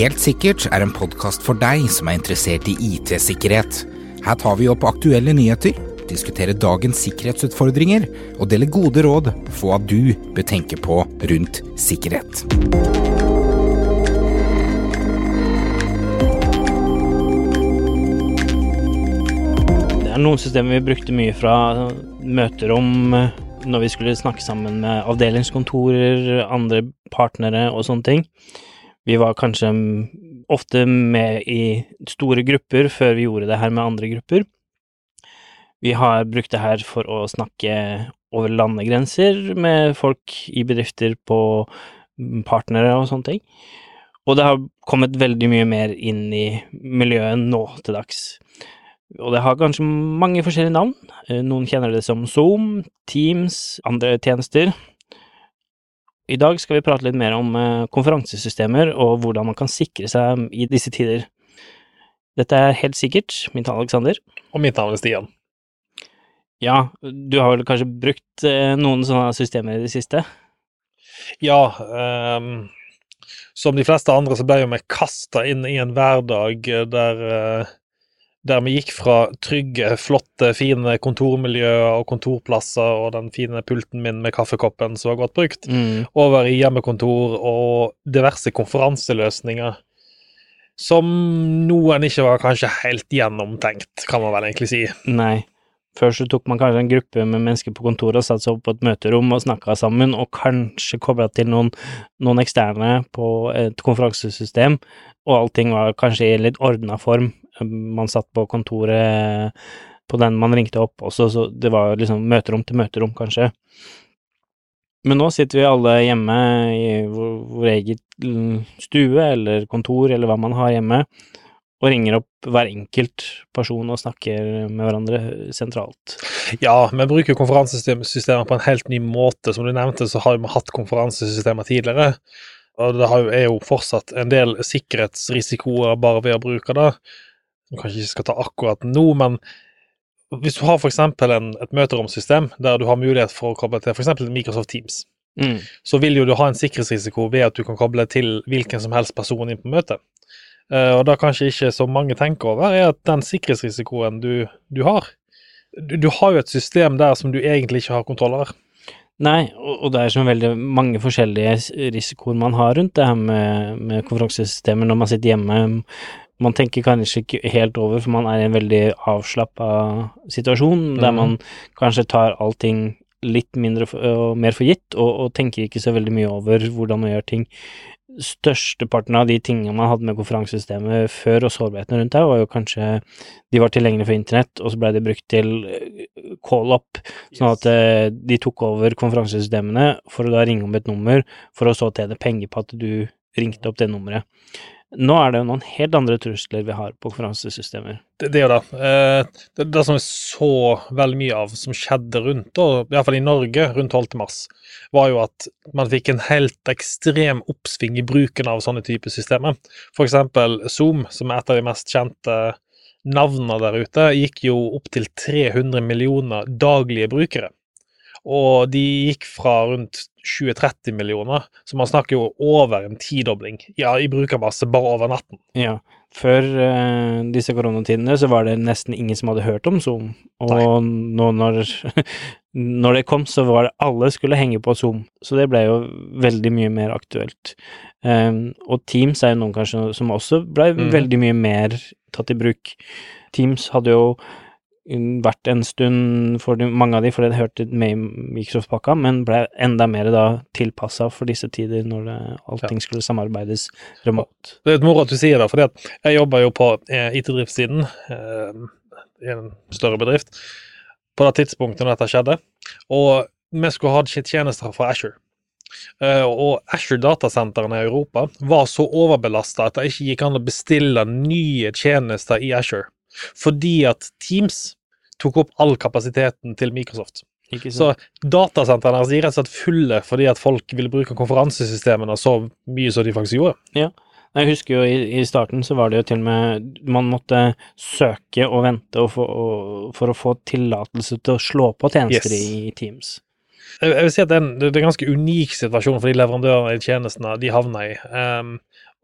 Helt sikkert er en podkast for deg som er interessert i IT-sikkerhet. Her tar vi opp aktuelle nyheter, diskuterer dagens sikkerhetsutfordringer og deler gode råd for hva du bør tenke på rundt sikkerhet. Det er noen systemer vi brukte mye fra møterom eh, når vi skulle snakke sammen med avdelingskontorer, andre partnere og sånne ting. Vi var kanskje ofte med i store grupper før vi gjorde det her med andre grupper. Vi har brukt det her for å snakke over landegrenser med folk i bedrifter på partnere og sånne ting. Og det har kommet veldig mye mer inn i miljøet nå til dags. Og det har kanskje mange forskjellige navn. Eh, Noen kjenner det som Zoom, Teams, andre tjenester. I dag skal vi prate litt mer om eh, konferansesystemer og hvordan man kan sikre seg i disse tider. Dette er helt sikkert. Mitt navn er Alexander. Og mitt navn er Stian. Ja, du har vel kanskje brukt eh, noen sånne systemer i det siste? Ja, Um, som de fleste andre så ble jo vi kasta inn i en hverdag der, eh, der vi gikk fra trygge, flotte, fine kontormiljøer og kontorplasser og den fine pulten min med kaffekoppen som var godt brukt, Mm. over i hjemmekontor og diverse konferanseløsninger. Som noen ikke var kanskje helt gjennomtenkt, kan man vel egentlig si. Nei. Før så tok man kanskje en gruppe med mennesker på kontoret og satte seg opp på et møterom og snakka sammen, og kanskje kobla til noen, noen eksterne på et konferansesystem, og allting var kanskje i litt ordna form. Man satt på kontoret på den man ringte opp også, så det var liksom møterom til møterom, kanskje. Men nå sitter vi alle hjemme i vår, vår eget mm, stue eller kontor eller hva man har hjemme, og ringer opp hver enkelt person og snakker med hverandre sentralt. Ja, vi bruker konferansesystemer på en helt ny måte. Som du nevnte, så har vi hatt konferansesystemer tidligere. Og det er jo fortsatt en del sikkerhetsrisikoer bare ved å bruke det. Som kanskje ikke skal ta akkurat nå, men hvis du har f.eks. et møteromsystem der du har mulighet for å koble til f.eks. Microsoft Teams, Mm. så vil jo du ha en sikkerhetsrisiko ved at du kan koble til hvilken som helst person inn på møtet. Eh, og da kanskje ikke så mange tenker over, er at den sikkerhetsrisikoen du, du har du, du har jo et system der som du egentlig ikke har kontroll over. Nei, og, og det er så veldig mange forskjellige risikoer man har rundt det her med, med konferansesystemer når man sitter hjemme. Man tenker kanskje ikke helt over, for man er i en veldig avslappa situasjon, der Mhm. man kanskje tar allting litt mindre for, og mer for gitt, og, og tenker ikke så veldig mye over hvordan man gjør ting. Størsteparten av de tingene man hadde med konferansesystemet før, og sårbarheten rundt det, var jo kanskje de var tilgjengelige for internett, og så ble de brukt til eh, call-up, sånn at eh, de tok over konferansesystemene for å da ringe om et nummer, for å så tjene penger på at du ringte opp det nummeret. Nå er det jo noen helt andre trusler vi har på konferansesystemer. Det, det er jo det. Eh, det. Det som vi så veldig mye av som skjedde rundt, og iallfall i Norge rundt 12. mars, var jo at man fikk en helt ekstrem oppsving i bruken av sånne typer systemer. For eksempel Zoom, som er et av de mest kjente navnene der ute, gikk jo opp til 300 millioner daglige brukere. Og de gikk fra rundt 20-30 millioner, så man snakker jo over en tidobling ja, i brukermasse bare over natten. Ja, før uh, disse koronatidene så var det nesten ingen som hadde hørt om Zoom, og Nei. nå når, når det kom, så var det alle skulle henge på Zoom, så det ble jo veldig mye mer aktuelt. Um, og Teams er jo noen kanskje som også ble mm. veldig mye mer tatt i bruk. Teams hadde jo vært en stund for de, mange av de, for det hørte med i Microsoft-pakka, men ble enda mer da tilpassa for disse tider når det, allting skulle samarbeides remote. Det er litt moro at du sier det, for jeg jobber jo på eh, IT-driftssiden eh, i en større bedrift på det tidspunktet når dette skjedde, og vi skulle ha tjenester fra Asher. Uh, og Asher datasentrene i Europa var så overbelasta at det ikke gikk an å bestille nye tjenester i Asher, fordi at Teams tok opp all kapasiteten til Microsoft. Så datasentrene deres er rett og slett fulle fordi at folk ville bruke konferansesystemene så mye som de faktisk gjorde. Jeg husker jo i, i starten så var det jo til og med Man måtte søke og vente og få, og, for å få tillatelse til å slå på tjenester Yes. i Teams. Jeg jeg vil si at det er en, det er en ganske unik situasjon for de leverandørene i tjenestene de havna i. Ehm,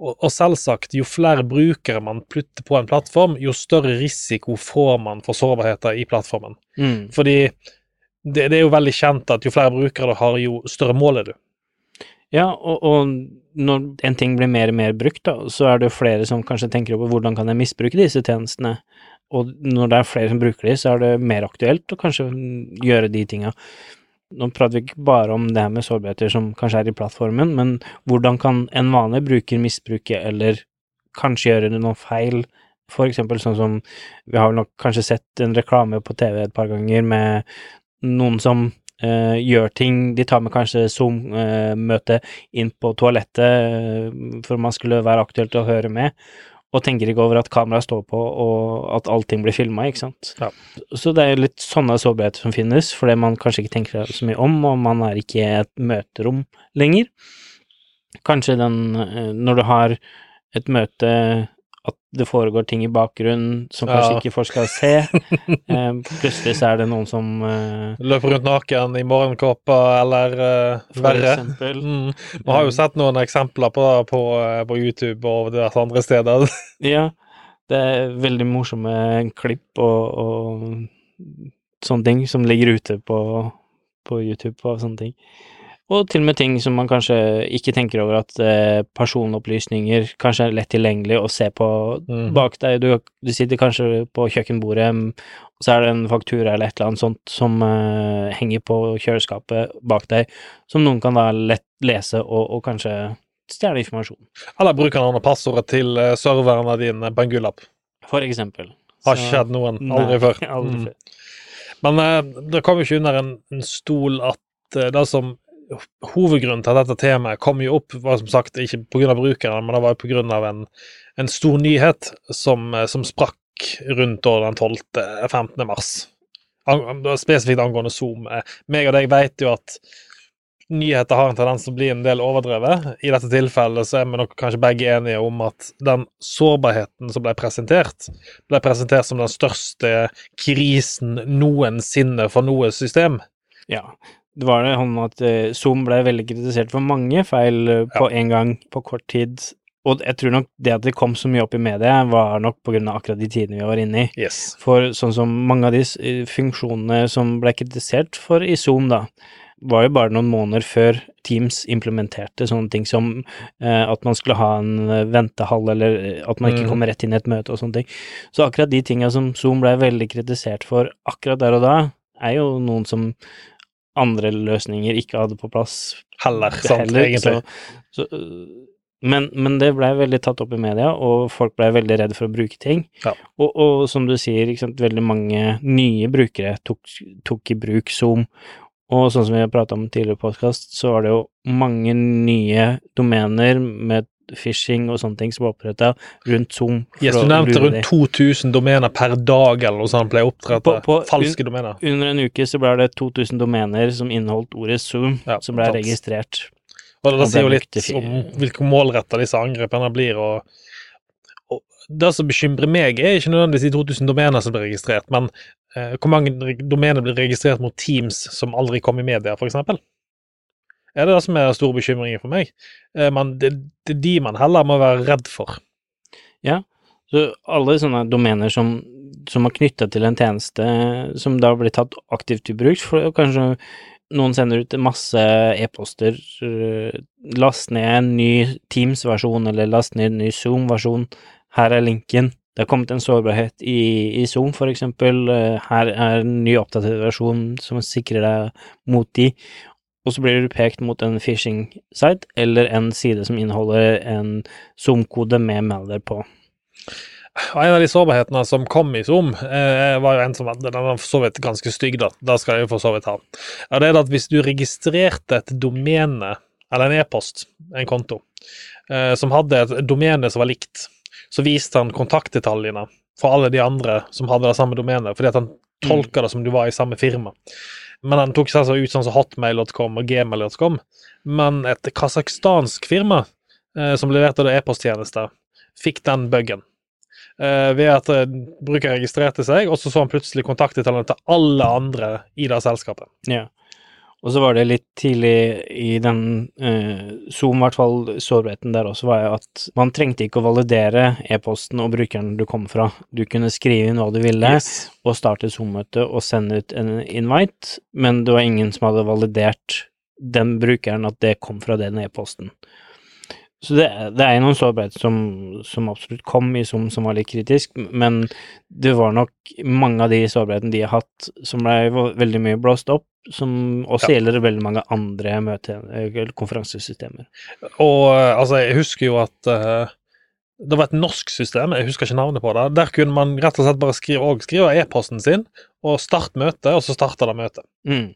og, og selvsagt, jo flere brukere man plutter på en plattform, jo større risiko får man for sårbarheter i plattformen. Mm. Fordi det, det er jo veldig kjent at jo flere brukere du har, jo større mål er du. Ja, og, og når en ting blir mer og mer brukt, da, så er det jo flere som kanskje tenker over hvordan kan jeg misbruke disse tjenestene. Og når det er flere som bruker de, så er det mer aktuelt å kanskje gjøre de tinga. Nå prater vi ikke bare om det her med sårbarheter som kanskje er i plattformen, men hvordan kan en vanlig bruker misbruke eller kanskje gjøre noe feil? For eksempel sånn som vi har nok kanskje sett en reklame på TV et par ganger med noen som Uh, gjør ting De tar med kanskje Zoom-møte inn på toalettet uh, for man skulle være aktuelt å høre med, og tenker ikke over at kameraet står på og at allting blir filma, ikke sant. Ja. Så det er litt sånne sårbarheter som finnes, fordi man kanskje ikke tenker så mye om, og man er ikke i et møterom lenger. Kanskje den eh, Når du har et møte det foregår ting i bakgrunnen som kanskje Ja. ikke folk skal se. Eh, plutselig så er det noen som eh, Løper rundt naken i morgenkåpa eller eh, verre. man Mm. Vi har jo sett noen eksempler på det på, eh, på YouTube og diverse andre steder. Ja, det er veldig morsomme klipp og, og sånne ting som ligger ute på, på YouTube og sånne ting. Og til og med ting som man kanskje ikke tenker over at eh, personopplysninger kanskje er lett tilgjengelig å se på mm. bak deg. Du, du sitter kanskje på kjøkkenbordet, mm, og så er det en faktura eller et eller annet sånt som eh, henger på kjøleskapet bak deg, som noen kan da lett lese og, og kanskje stjele informasjon, Eller bruker han passordet til eh, serverne dine på en gullapp. for eksempel. Har ikke skjedd noen. Nei, Aldri før. Aldri Mm. før. Men eh, det kommer jo ikke under en, en stol at eh, det som Hovedgrunnen til at dette temaet kom jo opp, var som sagt ikke pga. brukeren, men det var pga. En, en stor nyhet som, eh, som sprakk rundt den 12.-15. mars. An, spesifikt angående Zoom. Eh, meg og deg vet jo at nyheter har en tendens til å bli en del overdrevet. I dette tilfellet så er vi nok kanskje begge enige om at den sårbarheten som ble presentert, ble presentert som den største krisen noensinne for noe system. Ja. Det var det sånn at eh, Zoom ble veldig kritisert for mange feil på på en gang, på kort tid. Og jeg tror nok det at det kom så mye opp i media, var nok på grunn av akkurat de tidene vi var inne i. Yes. For sånn som mange av de eh, funksjonene som ble kritisert for i Zoom, da, var jo bare noen måneder før Teams implementerte sånne ting som eh, at man skulle ha en eh, ventehall, eller eh, at man ikke Mm. kommer rett inn i et møte og sånne ting. Så akkurat de tinga som Zoom ble veldig kritisert for akkurat der og da, er jo noen som andre løsninger ikke hadde på plass Heller, sant, heller. Så, så, øh, men, men det blei veldig tatt opp i media, og folk blei veldig redde for å bruke ting. Ja. Og, og som du sier, sant, veldig mange nye brukere tok, tok i bruk Zoom. Og sånn som vi har prata om tidligere i podkast, så var det jo mange nye domener med phishing og sånne ting som var oppretta rundt Zoom. Yes, du nevnte rundt 2000 domener per dag eller noe sånt ble opprettet. Falske un, domener. Under en uke så ble det 2000 domener som inneholdt ordet Zoom, Ja, som ble sant. registrert. Og det det sier jo litt om hvilke målretta disse angrepene blir. og, og Det som bekymrer meg, er ikke nødvendigvis de 2000 domener som blir registrert, men eh, hvor mange domener blir registrert mot Teams som aldri kom i media, f.eks. Er det det som er store bekymringer for meg? Eh, men det, det er de man heller må være redd for. Ja, Så alle sånne domener som, som er knytta til en tjeneste, som da blir tatt aktivt i bruk, for kanskje noen sender ut masse e-poster, øh, last ned en ny Teams-versjon, eller last ned en ny Zoom-versjon, her er linken. Det har kommet en sårbarhet i, i Zoom, for eksempel, øh, her er en ny oppdatert versjon som sikrer deg mot de, og så blir du pekt mot en phishing-site, eller en side som inneholder en Zoom-kode med melder på. En av de sårbarhetene som kom i Zoom, eh, var jo en som den var for så vidt ganske stygg, da. Da skal jeg jo for så vidt ha. Ja, det er at hvis du registrerte et domene, eller en e-post, en konto, eh, som hadde et domene som var likt, så viste han kontaktdetaljene for alle de andre som hadde det samme domenet, fordi at han tolka det som du var i samme firma. Men den tok seg altså ut sånn som hotmail.com og gmail.com. Men et kasakhstansk firma eh, som leverte det e-posttjenester, fikk den buggen. Eh, ved at eh, bruker registrerte seg, og så så han plutselig kontaktdetaljene til alle andre i det selskapet. Ja. Og så var det litt tidlig i den eh, Zoom, i hvert fall sårbarheten der også, var at man trengte ikke å validere e-posten og brukeren du kom fra. Du kunne skrive inn hva du ville, Yes. og starte Zoom-møtet og sende ut en invite, men det var ingen som hadde validert den brukeren at det kom fra den e-posten. Så det, det er noen sårbarheter som, som absolutt kom i Zoom som var litt kritisk, men det var nok mange av de sårbarhetene de har hatt som ble veldig mye blåst opp, som også Ja. gjelder veldig mange andre møte- eller konferansesystemer. Og eh, altså, jeg husker jo at uh, det var et norsk system, jeg husker ikke navnet på det. Der kunne man rett og slett bare skrive, skrive e-posten sin, og starte møtet, og så starta det møtet. Mm.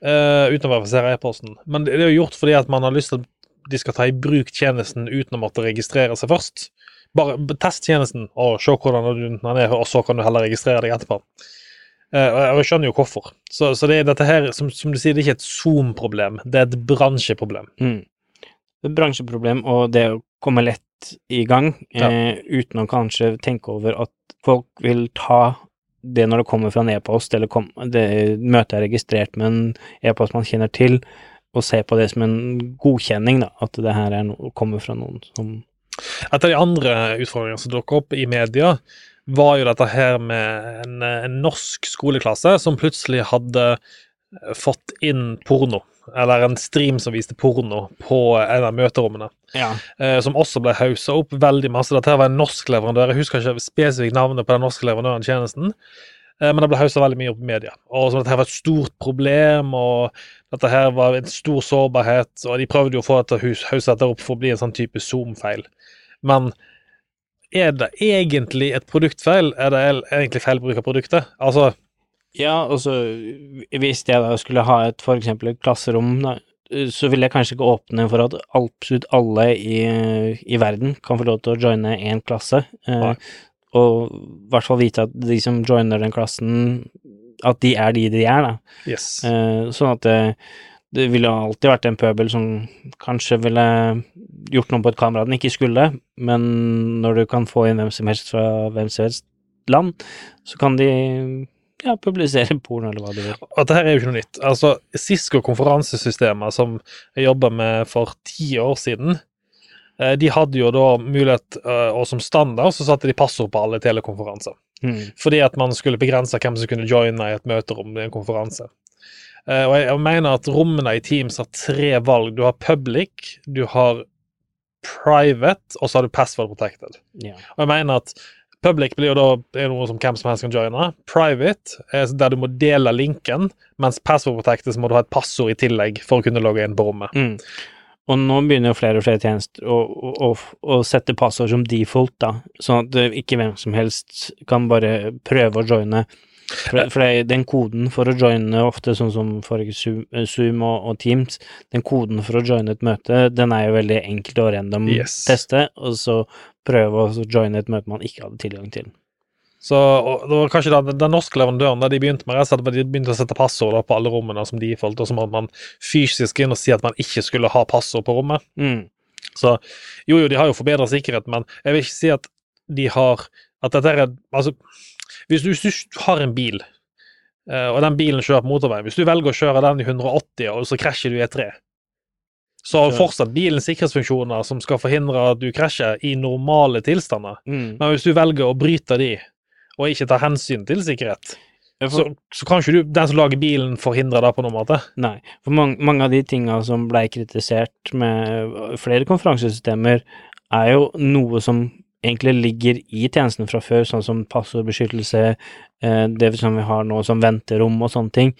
Uh, uten å verifisere e-posten. Men det det er jo gjort fordi at man har lyst til at de skal ta i bruk tjenesten uten å måtte registrere seg først. Bare test tjenesten og se hvordan den er, og så kan du heller registrere deg etterpå. Eh, og jeg- skjønner jo hvorfor. Så, så det er dette her, som, som du sier, det er ikke et Zoom-problem, det er et bransjeproblem. Mm. Det er et bransjeproblem, og det å komme lett i gang eh, uten å kanskje tenke over at folk vil ta det når det kommer fra en e-post, eller kom, det møtet er registrert med en e-post man kjenner til, og se på det som en godkjenning, da, at det her er no, kommer fra noen som Et av de andre utfordringene som dukker opp i media, var jo dette her med en, en norsk skoleklasse som plutselig hadde fått inn porno, eller en stream som viste porno, på en av møterommene. Ja. eh, som også ble haussa opp veldig masse. Dette var en norsk leverandør. Jeg husker ikke spesifikt navnet på den norske leverandøren tjenesten, eh, men det ble haussa veldig mye opp i media. Og så dette her var et stort problem, og dette her var en stor sårbarhet, og de prøvde jo å få dette haussa opp for å bli en sånn type Zoom-feil. Men er det egentlig et produktfeil? Er det egentlig feilbruk av produktet? Altså, Ja, altså hvis jeg da skulle ha et for eksempel et klasserom, da, så vil jeg kanskje ikke åpne for at absolutt alle i, i verden kan få lov til å joine én klasse, eh, og i hvert fall vite at de som joiner den klassen, at de er de de er, da. yes. Eh, sånn at det, ville alltid vært en pøbel som kanskje ville gjort noe på et kamera den ikke skulle, men når du kan få inn hvem som helst fra hvem som helst land, så kan de ja, publisere porno eller hva de vil. Og det her er jo ikke noe nytt. Altså, Cisco konferansesystemer som jeg jobba med for ti år siden, eh, de hadde jo da mulighet, eh, og som standard så satte de passord på alle telekonferanser. Mm. Fordi at man skulle begrense hvem som kunne joine i et møterom i en konferanse. Eh, Og jeg jeg mener at rommene i Teams har tre valg. Du har public, du har private, og så har du password protected. Ja. Og jeg mener at public blir jo da er noe som hvem som helst kan joine. Private er der du må dele linken, mens password protected så må du ha et passord i tillegg for å kunne logge inn på rommet. Mm. Og nå begynner jo flere og flere tjenester å, å, å, sette passord som default, da, sånn at ikke hvem som helst kan bare prøve å joine. For, for det, den koden for å joine, ofte sånn som for Zoom, Zoom og, og Teams, den koden for å joine et møte, den er jo veldig enkelt å random Yes. teste, og så prøve å joine et møte man ikke hadde tilgang til. Så det var kanskje den, den norske leverandøren der de begynte med det, de begynte å sette passord på alle rommene som de fulgte, og så måtte man fysisk inn og si at man ikke skulle ha passord på rommet. Mm. Så jo, jo, de har jo forbedret sikkerhet, men jeg vil ikke si at de har At dette er Altså, hvis du, hvis du har en bil, eh, og den bilen kjører på motorveien Hvis du velger å kjøre den i 180, og så krasjer du i et tre, så har fortsatt bilen sikkerhetsfunksjoner som skal forhindre at du krasjer i normale tilstander. Mm. Men hvis du velger å bryte de, og ikke ta hensyn til sikkerhet, for... så, så kan ikke du, den som lager bilen, forhindre det på noen måte. Nei, for mange, mange av de tinga som blei kritisert med flere konferansesystemer, er jo noe som egentlig ligger i tjenesten fra før, sånn som passordbeskyttelse, eh, det som vi har nå som venterom og sånne ting,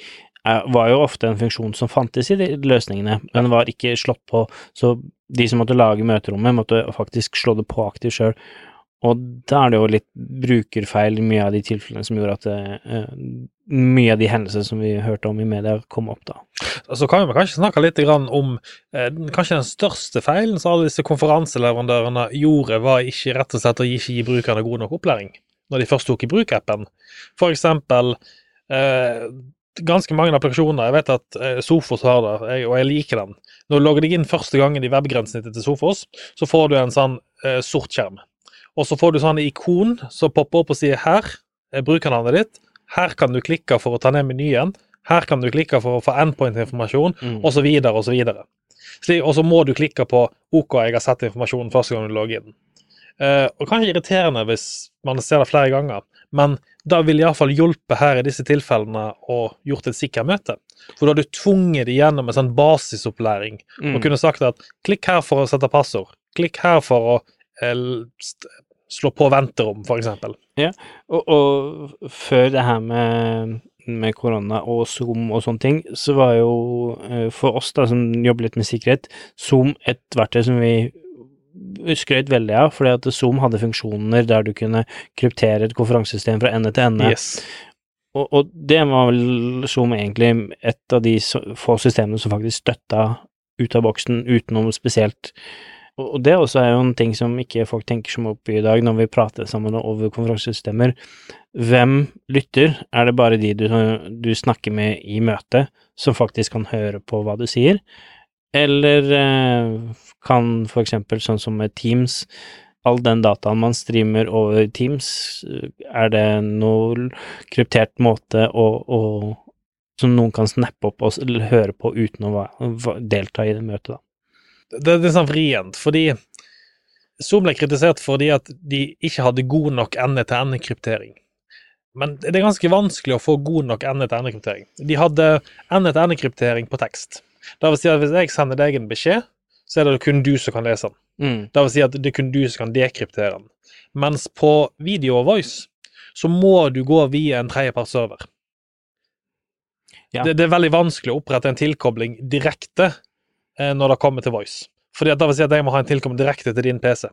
var jo ofte en funksjon som fantes i de løsningene, men var ikke slått på, så de som måtte lage møterommet, måtte faktisk slå det på aktivt sjøl. Og da er det jo litt brukerfeil i mye av de tilfellene som gjorde at eh, mye av de hendelsene som vi hørte om i media, kom opp da. Så kan vi kanskje snakke litt om eh, kanskje den største feilen som alle disse konferanseleverandørene gjorde, var ikke rett og slett å ikke gi brukerne god nok opplæring når de først tok i bruk appen. For eksempel eh, ganske mange applikasjoner, jeg vet at eh, Sofos har det, og jeg liker den. Når du logger deg inn første gangen i webgrensesnittet til Sofos, så får du en sånn sort skjerm. Og så får du sånn ikon som popper opp og sier her er brukernavnet ditt, her kan du klikke for å ta ned menyen, Her kan du klikke for å få endpoint-informasjon, Mm. så videre og så må du klikke på OK, jeg har sett informasjonen første gang du logger inn. Eh, og kanskje irriterende hvis man ser det flere ganger, men da vil iallfall hjelpe her i disse tilfellene og gjort et sikkert møte. For da har du tvunget de gjennom en sånn basisopplæring Mm. og kunne sagt at klikk her for å sette passord, klikk her for å eh, slå på venterom, for eksempel. Og, og før det her med, med korona og Zoom og sånne ting, så var jo eh, for oss da som jobber litt med sikkerhet, Zoom et verktøy som vi skrøt veldig av, fordi at Zoom hadde funksjoner der du kunne kryptere et konferansesystem fra ende til ende. Yes. Og, og det var vel Zoom egentlig et av de få systemene som faktisk støtta ut av boksen utenom spesielt. Og det også er jo en ting som ikke folk tenker mye opp i dag, når vi prater sammen over konferansesystemer. Hvem lytter? Er det bare de du, du snakker med i møtet, som faktisk kan høre på hva du sier? Eller eh, kan for eksempel sånn som med Teams, all den dataen man streamer over Teams, er det noen kryptert måte å, å som noen kan snappe opp og høre på uten å delta i det møtet, da. Det, er sånn vrient, fordi Zoom ble kritisert fordi at de ikke hadde god nok ende-til-ende-kryptering. Men det er ganske vanskelig å få god nok ende-til-ende-kryptering. De hadde ende-til-ende-kryptering på tekst. Det vil si at hvis jeg sender deg en beskjed, så er det kun du som kan lese den. Mm. Det vil si at det er kun du som kan dekryptere den. Mens på video og voice så må du gå via en tredjepartsserver. Ja. Det, det er veldig vanskelig å opprette en tilkobling direkte når det kommer til voice. Fordi at det vil si at jeg må ha en tilkommer direkte til din PC.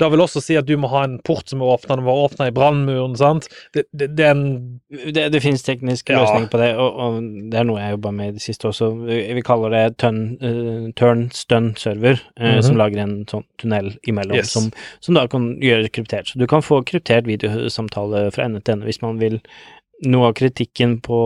Det vil også si at du må ha en port som er åpna, den må være åpna i brannmuren. sant? Det, det, det en Det, det finnes tekniske Ja. løsninger på det, og, og det er noe jeg jobba med i det siste også. Vi vi kaller det turn, uh, turn stun server, uh, mm -hmm. som lager en sånn tunnel imellom, Yes. som, som da kan gjøre kryptert. Så du kan få kryptert videosamtale fra ende til ende hvis man vil. Noe av kritikken på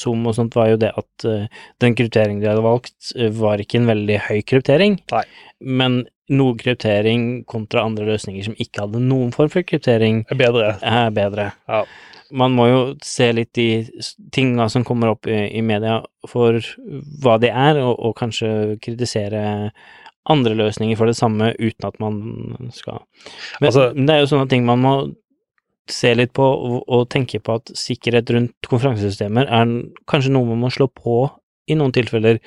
Zoom og sånt var jo det at uh, den krypteringen de hadde valgt, uh, var ikke en veldig høy kryptering, Nei. men noe kryptering kontra andre løsninger som ikke hadde noen form for kryptering, er bedre. er bedre. Ja. Man må jo se litt de tinga som kommer opp i, i media for hva de er, og, og kanskje kritisere andre løsninger for det samme uten at man skal Men Altså- det er jo sånne ting man må se litt på og, tenke på at sikkerhet rundt konferansesystemer er kanskje noe man må slå på i noen tilfeller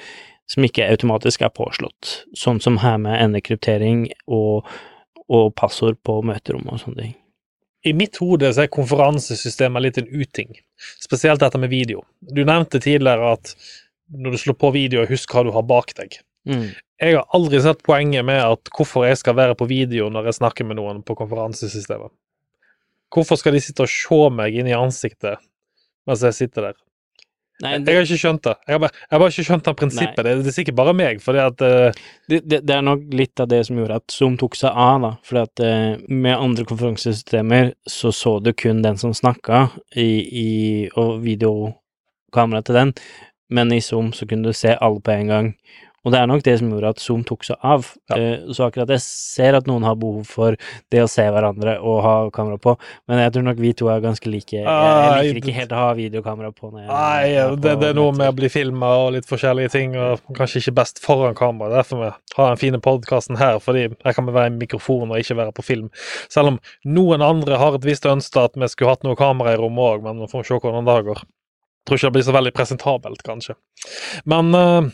som ikke automatisk er påslått, sånn som her med endekryptering og, og passord på møterom og sånne ting. I mitt hode så er konferansesystemet litt en uting, spesielt dette med video. Du nevnte tidligere at når du slår på video, husk hva du har bak deg. Mm. Jeg har aldri sett poenget med at hvorfor jeg skal være på video når jeg snakker med noen på konferansesystemet. Hvorfor skal de sitte og se meg inn i ansiktet mens jeg sitter der? Nei, Jeg har ikke skjønt det. Jeg har bare, jeg har bare ikke skjønt det prinsippet. Det, det er sikkert bare meg, fordi at uh... det, det, det er nok litt av det som gjorde at Zoom tok seg av, da. Fordi at uh, med andre konferansesystemer så så du kun den som snakka, i, i, og videokameraet til den, men i Zoom så kunne du se alle på en gang. Og det er nok det som gjorde at Zoom tok seg av. Ja. Eh, så akkurat jeg ser at noen har behov for det å se hverandre og ha kamera på, men jeg tror nok vi to er ganske like. Jeg, jeg liker ikke helt å ha videokamera på når jeg Nei, på det, det er noe med å bli filma og litt forskjellige ting, og kanskje ikke best foran kamera. Derfor vi har den fine podkasten her, fordi jeg kan være i mikrofon og ikke være på film. Selv om noen andre har et visst ønske at vi skulle hatt noe kamera i rommet òg, men vi får se hvordan det går. Tror ikke det blir så veldig presentabelt, kanskje. Men eh,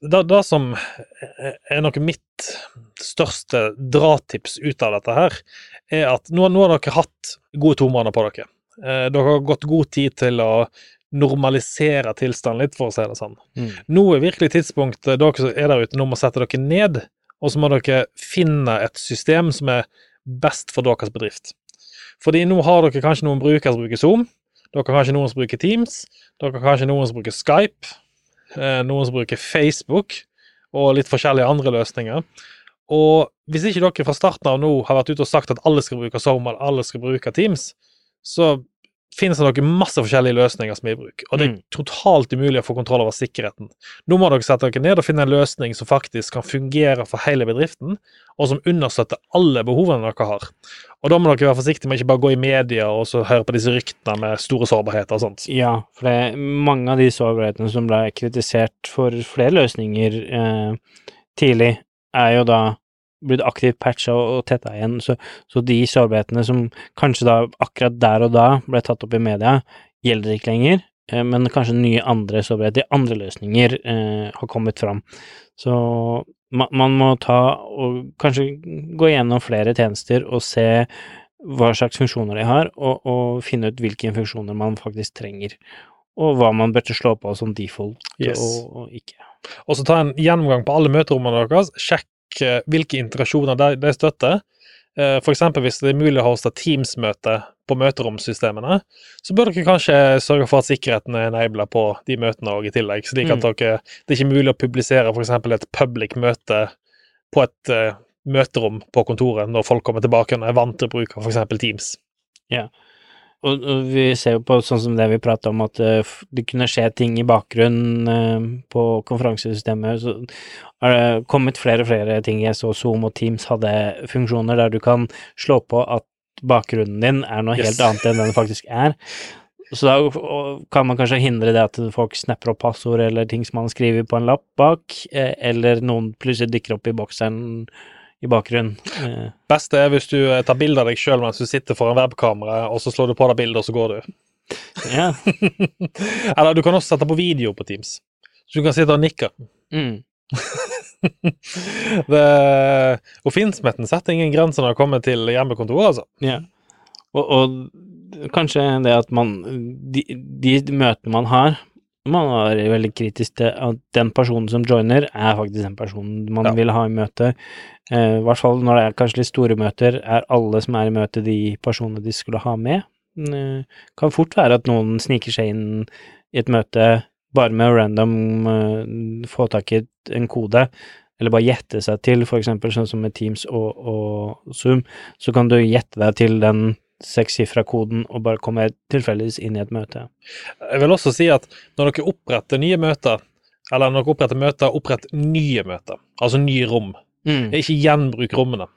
det, som er noe mitt største dratips ut av dette her, er at nå, nå har dere hatt gode to måneder på dere. Eh, Dere har gått god tid til å normalisere tilstanden litt, for å si det sånn. Mm. Nå er virkelig tidspunktet dere som er der ute, nå må sette dere ned, og så må dere finne et system som er best for deres bedrift. Fordi nå har dere kanskje noen brukere som bruker Zoom, dere har kanskje noen som bruker Teams, dere har kanskje noen som bruker Skype, noen som bruker Facebook, og litt forskjellige andre løsninger. Og hvis ikke dere fra starten av nå har vært ute og sagt at alle skal bruke Zoom, alle skal bruke Teams, så finnes det noen masse forskjellige løsninger som er i bruk, og det er Mm. totalt umulig å få kontroll over sikkerheten. Nå må dere sette dere ned og finne en løsning som faktisk kan fungere for hele bedriften, og som understøtter alle behovene dere har. Og da må dere være forsiktige med ikke bare gå i media og så høre på disse ryktene med store sårbarheter og sånt. Ja, for det er mange av de sårbarhetene som ble kritisert for flere løsninger eh, tidlig, er jo da blitt aktivt patcha og, og tetta igjen, så, så de sårbarhetene som kanskje da akkurat der og da ble tatt opp i media, gjelder ikke lenger, eh, men kanskje nye andre sårbarheter, andre løsninger, eh, har kommet fram. Så man, man må ta og kanskje gå gjennom flere tjenester og se hva slags funksjoner de har, og, og finne ut hvilke funksjoner man faktisk trenger, og hva man burde slå på som default Yes. og, og ikke. Og så ta en gjennomgang på alle møterommene deres. Sjekk hvilke integrasjoner de, de støtter. F.eks. For eksempel hvis det er mulig å hoste Teams-møte på møteromsystemene, så bør dere kanskje sørge for at sikkerheten er enabla på de møtene òg, i tillegg, slik at Mm. dere, det er ikke mulig å publisere f.eks. et public møte på et uh, møterom på kontoret når folk kommer tilbake og er vant til å bruke f.eks. Teams. Og, og vi ser jo på sånn som det vi pratet om, at eh, det kunne skje ting i bakgrunnen eh, på konferansesystemet, så har det kommet flere og flere ting. Jeg så Zoom og Teams hadde funksjoner der du kan slå på at bakgrunnen din er noe Yes. helt annet enn den faktisk er. Så da kan man kanskje hindre det at folk snapper opp passord eller ting som man skriver på en lapp bak, eh, eller noen plutselig dykker opp i bokseren i bakgrunnen. Eh, Beste er hvis du eh, tar bilde av deg sjøl mens du sitter foran webkamera, og så slår du på deg bildet, og så går du. ja. Eller du kan også sette på video på Teams, så du kan sitte og nikke. Mm. det, og Finnsmetten setter ingen grenser når det kommer til hjemmekontor, altså. Ja. Og, og kanskje det at man de, de møtene man har Man er veldig kritisk til at den personen som joiner, er faktisk den personen man Ja. vil ha i møte. Eh, I hvert fall når det er kanskje litt store møter, er alle som er i møte, de personene de skulle ha med. Eh, kan fort være at noen sniker seg inn i et møte bare med å random eh, få tak i en kode, eller bare gjette seg til, for eksempel sånn som med Teams og, og Zoom, så kan du gjette deg til den sekssifra koden og bare komme tilfeldigvis inn i et møte. Jeg vil også si at når dere oppretter nye møter, eller når dere oppretter møter, opprett nye møter, altså nye rom. Mm. Ikke gjenbruk rommene.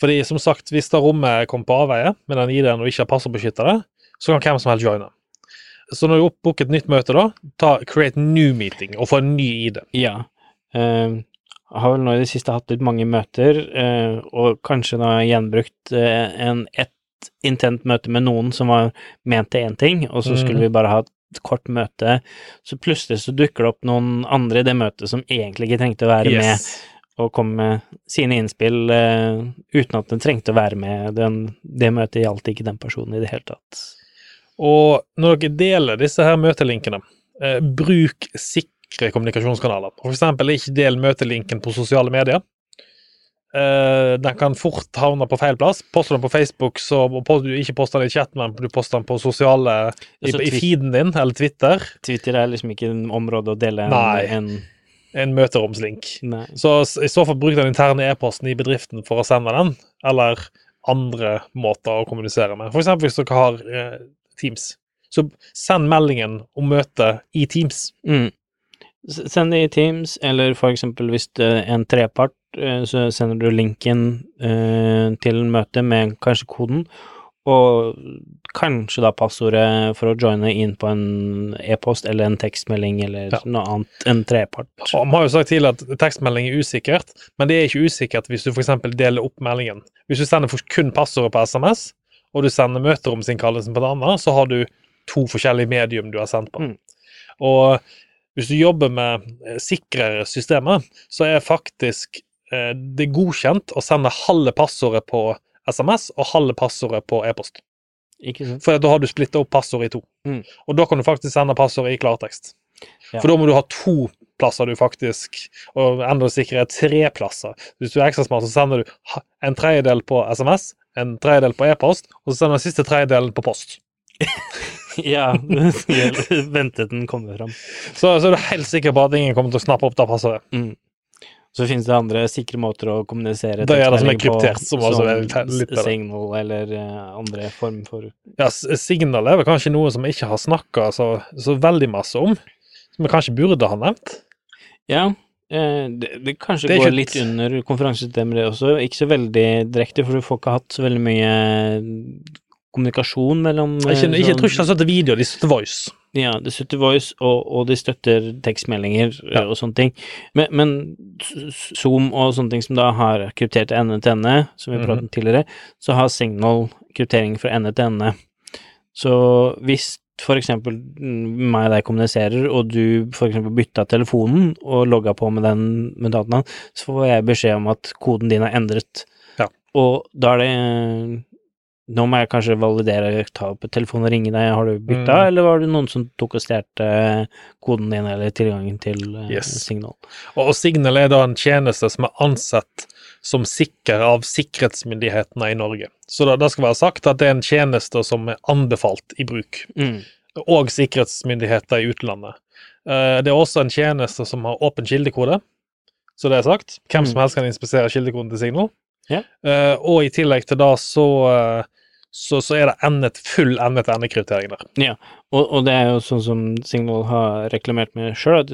Fordi som sagt, hvis da rommet kommer på avveie med den ID-en og ikke har passordbeskyttere, så kan hvem som helst joine. Så når du booker et nytt møte, da, ta create new meeting og få en ny ID. Ja. Uh, har vel nå i det siste hatt litt mange møter, uh, og kanskje da gjenbrukt uh, en, et intent møte med noen som var ment til én ting, og så skulle mm. vi bare ha et kort møte, så plutselig så dukker det opp noen andre i det møtet som egentlig ikke trengte å være med, og komme med sine innspill uh, uten at den trengte å være med. Den, det møtet gjaldt ikke den personen i det hele tatt. Og når dere deler disse her møtelinkene, uh, bruk sikre kommunikasjonskanaler. For eksempel ikke del møtelinken på sosiale medier. Eh, den kan fort havne på feil plass. Poster den på Facebook, så post, du ikke poster den i chatten, men du poster den på sosiale i, Altså, i feeden din, eller Twitter. Twitter er liksom ikke en område å dele en, Nei. en En møteromslink. Nei. Så i så fall bruk den interne e-posten i bedriften for å sende den, eller andre måter å kommunisere med. Eksempel hvis dere har eh, Teams. Så send meldingen om møtet i Teams. Mm. Send det i Teams, eller eksempel hvis det er en trepart, så sender du linken eh, til møtet med kanskje koden, og kanskje da passordet for å joine inn på en e-post eller en tekstmelding eller Ja. noe annet enn trepart. Og Vi har jo sagt tidligere at tekstmelding er usikkert, men det er ikke usikkert hvis du f.eks. deler opp meldingen. Hvis du sender kun passordet på SMS, og du sender møteromsinnkallelsen på det andre, så har du to forskjellige medium du har sendt på. Mm. Og hvis du jobber med eh, sikrere systemer, så er faktisk eh, er godkjent å sende halve passordet på SMS og halve passordet på e-post. For da har du splitta opp passordet i to. Mm. Og da kan du faktisk sende passordet i klartekst. Ja. For da må du ha to plasser du faktisk Og enda sikrere tre plasser. Hvis du er ekstra smart, så sender du en tredjedel på SMS, en tredjedel på e-post, og så sender du den siste tredjedelen på post. Ja, vente til den kommer fram. Så, så er du helt sikker på at ingen kommer til å snappe opp det passordet. Mm. Så finnes det andre sikre måter å kommunisere Det er det som er på, kryptert, som også er litt- det. Signal eller eh, andre form for Ja, Signal er vel kanskje noe som vi ikke har snakka så, så veldig masse om, som vi kanskje burde ha nevnt. Ja, eh, det, det kanskje Det går litt under konferansesystemet det også. Ikke så veldig direkte, for du får ikke hatt så veldig mye kommunikasjon mellom Jeg, kjenner, jeg tror ikke sånn- de støtter video, de støtter voice. Ja, de støtter voice, og, og de støtter tekstmeldinger eh, Ja. og sånne ting. Men, men Zoom og sånne ting som da har kryptert ende til ende, som vi Mhm. pratet om tidligere, så har Signal kryptering fra ende til ende. Så hvis for eksempel mm, meg og deg kommuniserer, og du for eksempel bytta telefonen og logga på med den med dataen, så får jeg beskjed om at koden din er endret. Ja. Og da er det Nå må jeg kanskje validere, ta opp telefonen og ringe deg, har du bytta, Mm. eller var det noen som tok og stjal eh, koden din eller tilgangen til eh, Yes. Signal? Og, Signal er da en tjeneste som er ansett som sikker av sikkerhetsmyndighetene i Norge. Så da, det skal være sagt at det er en tjeneste som er anbefalt i bruk, Mm. og sikkerhetsmyndigheter i utlandet. Eh, Det er også en tjeneste som har åpen kildekode, så det er sagt. Hvem som Mm. helst kan inspisere kildekoden til Signal. Yeah. Uh, Og i tillegg til det så, eh, så, så er det endet, full ende-til-ende-kryptering der. Og, og det er jo sånn som Signal har reklamert med sjøl, at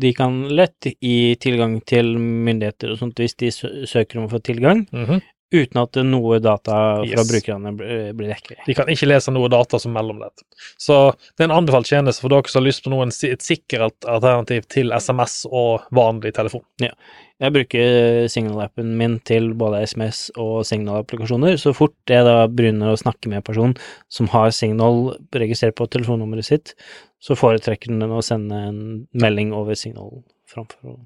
de- kan lett gi tilgang til myndigheter og sånt hvis de søker om å få tilgang, Mhm. Uten at noe data fra Yes. brukerne blir blir. De kan ikke lese noe data som mellomledd. Så det er en anbefalt tjeneste for dere som har lyst på noen, et sikkert alternativ til SMS og vanlig telefon. Ja. Jeg bruker Signal-appen min til både SMS og Signal-applikasjoner. Så fort jeg da begynner å snakke med en person som har Signal registrert på telefonnummeret sitt, så foretrekker den å sende en melding over Signal framfor å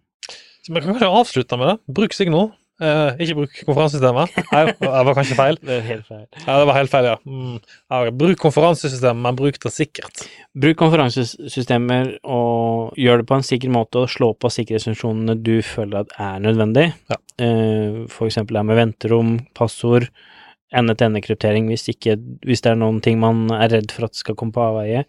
Så vi kan kanskje avslutte med det. Bruk Signal. Eh, ikke bruk konferansesystemet. Nei, det var kanskje feil. Det var helt feil. Ja, det var helt feil, ja. Mm. ja bruk konferansesystemet, men bruk det sikkert. Bruk konferansesystemer og gjør det på en sikker måte, og slå på sikkerhetsfunksjonene du føler at er nødvendig. Ja. Uh, for eksempel det med venterom, passord, ende-til-ende-kryptering hvis, hvis det er noen ting man er redd for at skal komme på avveie.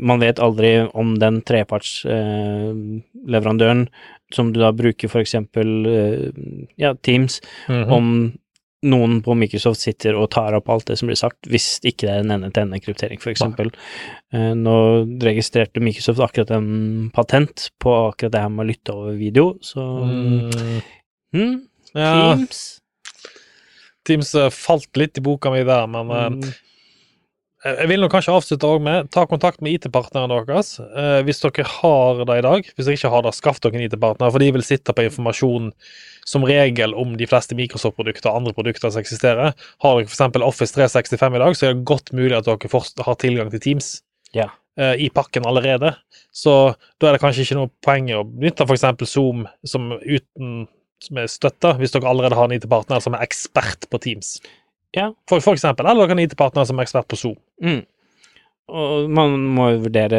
Man vet aldri om den trepartsleverandøren som du da bruker eksempel eh, ja, Teams, Mhm. om noen på Microsoft sitter og tar opp alt det som blir sagt, hvis ikke det er en ende-til-ende-kryptering, eksempel. Eh, Nå registrerte Microsoft akkurat en patent på akkurat det her med å lytte over video, så Mm. hm, Ja, Teams Teams eh, falt litt i boka mi der, men mm, Jeg vil nok kanskje avslutte også med ta kontakt med IT-partnerne deres. Eh, hvis dere har det i dag. Hvis dere ikke har det, skaff dere en IT-partner, for de vil sitte på informasjon som regel om de fleste Microsoft-produkter og andre produkter som eksisterer. Har dere f.eks. Office 365 i dag, så er det godt mulig at dere har tilgang til Teams Ja. eh, i pakken allerede. Så da er det kanskje ikke noe poeng å benytte f.eks. Zoom som uten som er støtta, hvis dere allerede har en IT-partner som er ekspert på Teams. Ja. For, for eksempel, eller dere en IT-partner som er ekspert på Zoom. mm. Og man må jo vurdere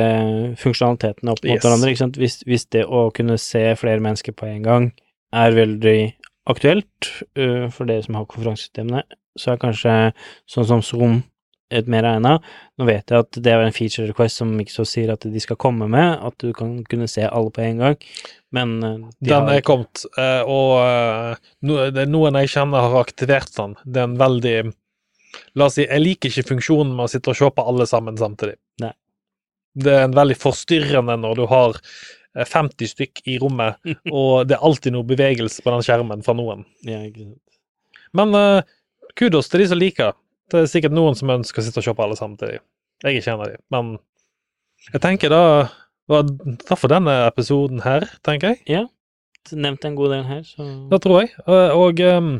funksjonalitetene opp mot Yes. hverandre, ikke sant. Hvis, hvis det å kunne se flere mennesker på en gang er veldig aktuelt uh, for dere som har konferansesystemene, så er kanskje sånn som Zoom et mer egna. Nå vet jeg at det er en feature request som Microsoft sier at de skal komme med, at du kan kunne se alle på en gang, men øh, de Den har er kommet, eh, og eh, noen jeg kjenner har aktivert den. Det er en veldig La oss si, jeg liker ikke funksjonen med å sitte og se på alle sammen samtidig. Nei. Det er en veldig forstyrrende når du har eh, 50 stykk i rommet, og det er alltid noe bevegelse på den skjermen fra noen. ja. Men uh, kudos til de som liker det. Det er sikkert noen som ønsker å sitte og på alle samtidig. Jeg er ikke en av de, men jeg tenker da var det for denne episoden her, tenker jeg. Ja. Nevnt en god del her, så Det tror jeg. Eh, Og um,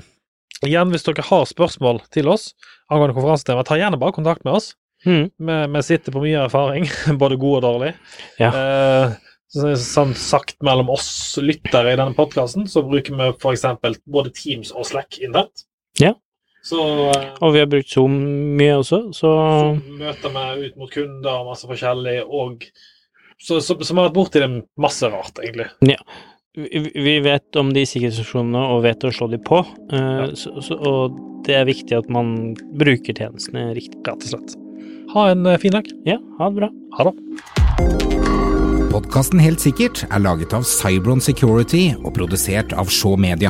igjen, hvis dere har spørsmål til oss angående konferansetema, ta gjerne bare kontakt med oss. mm. Vi, vi sitter på mye erfaring, både god og dårlig. Ja. Eh, så, sånn sagt mellom oss lyttere i denne podkasten, så bruker vi f.eks. både Teams og Slack internt. Ja. Så, eh, Og vi har brukt Zoom mye også, så så møter vi ut mot kunder og masse forskjellig, og så, så, så vi har vært borti det masse rart, egentlig. vi vi vet om de sikkerhetsfunksjonene og vet å slå de på, eh, Ja. så, så, og det er viktig at man bruker tjenestene riktig. Rett og slett. Ha en eh, fin dag. Ja, ha det bra. Ha det. Podkasten Helt sikkert er laget av Cybron Security og produsert av Shaw Media.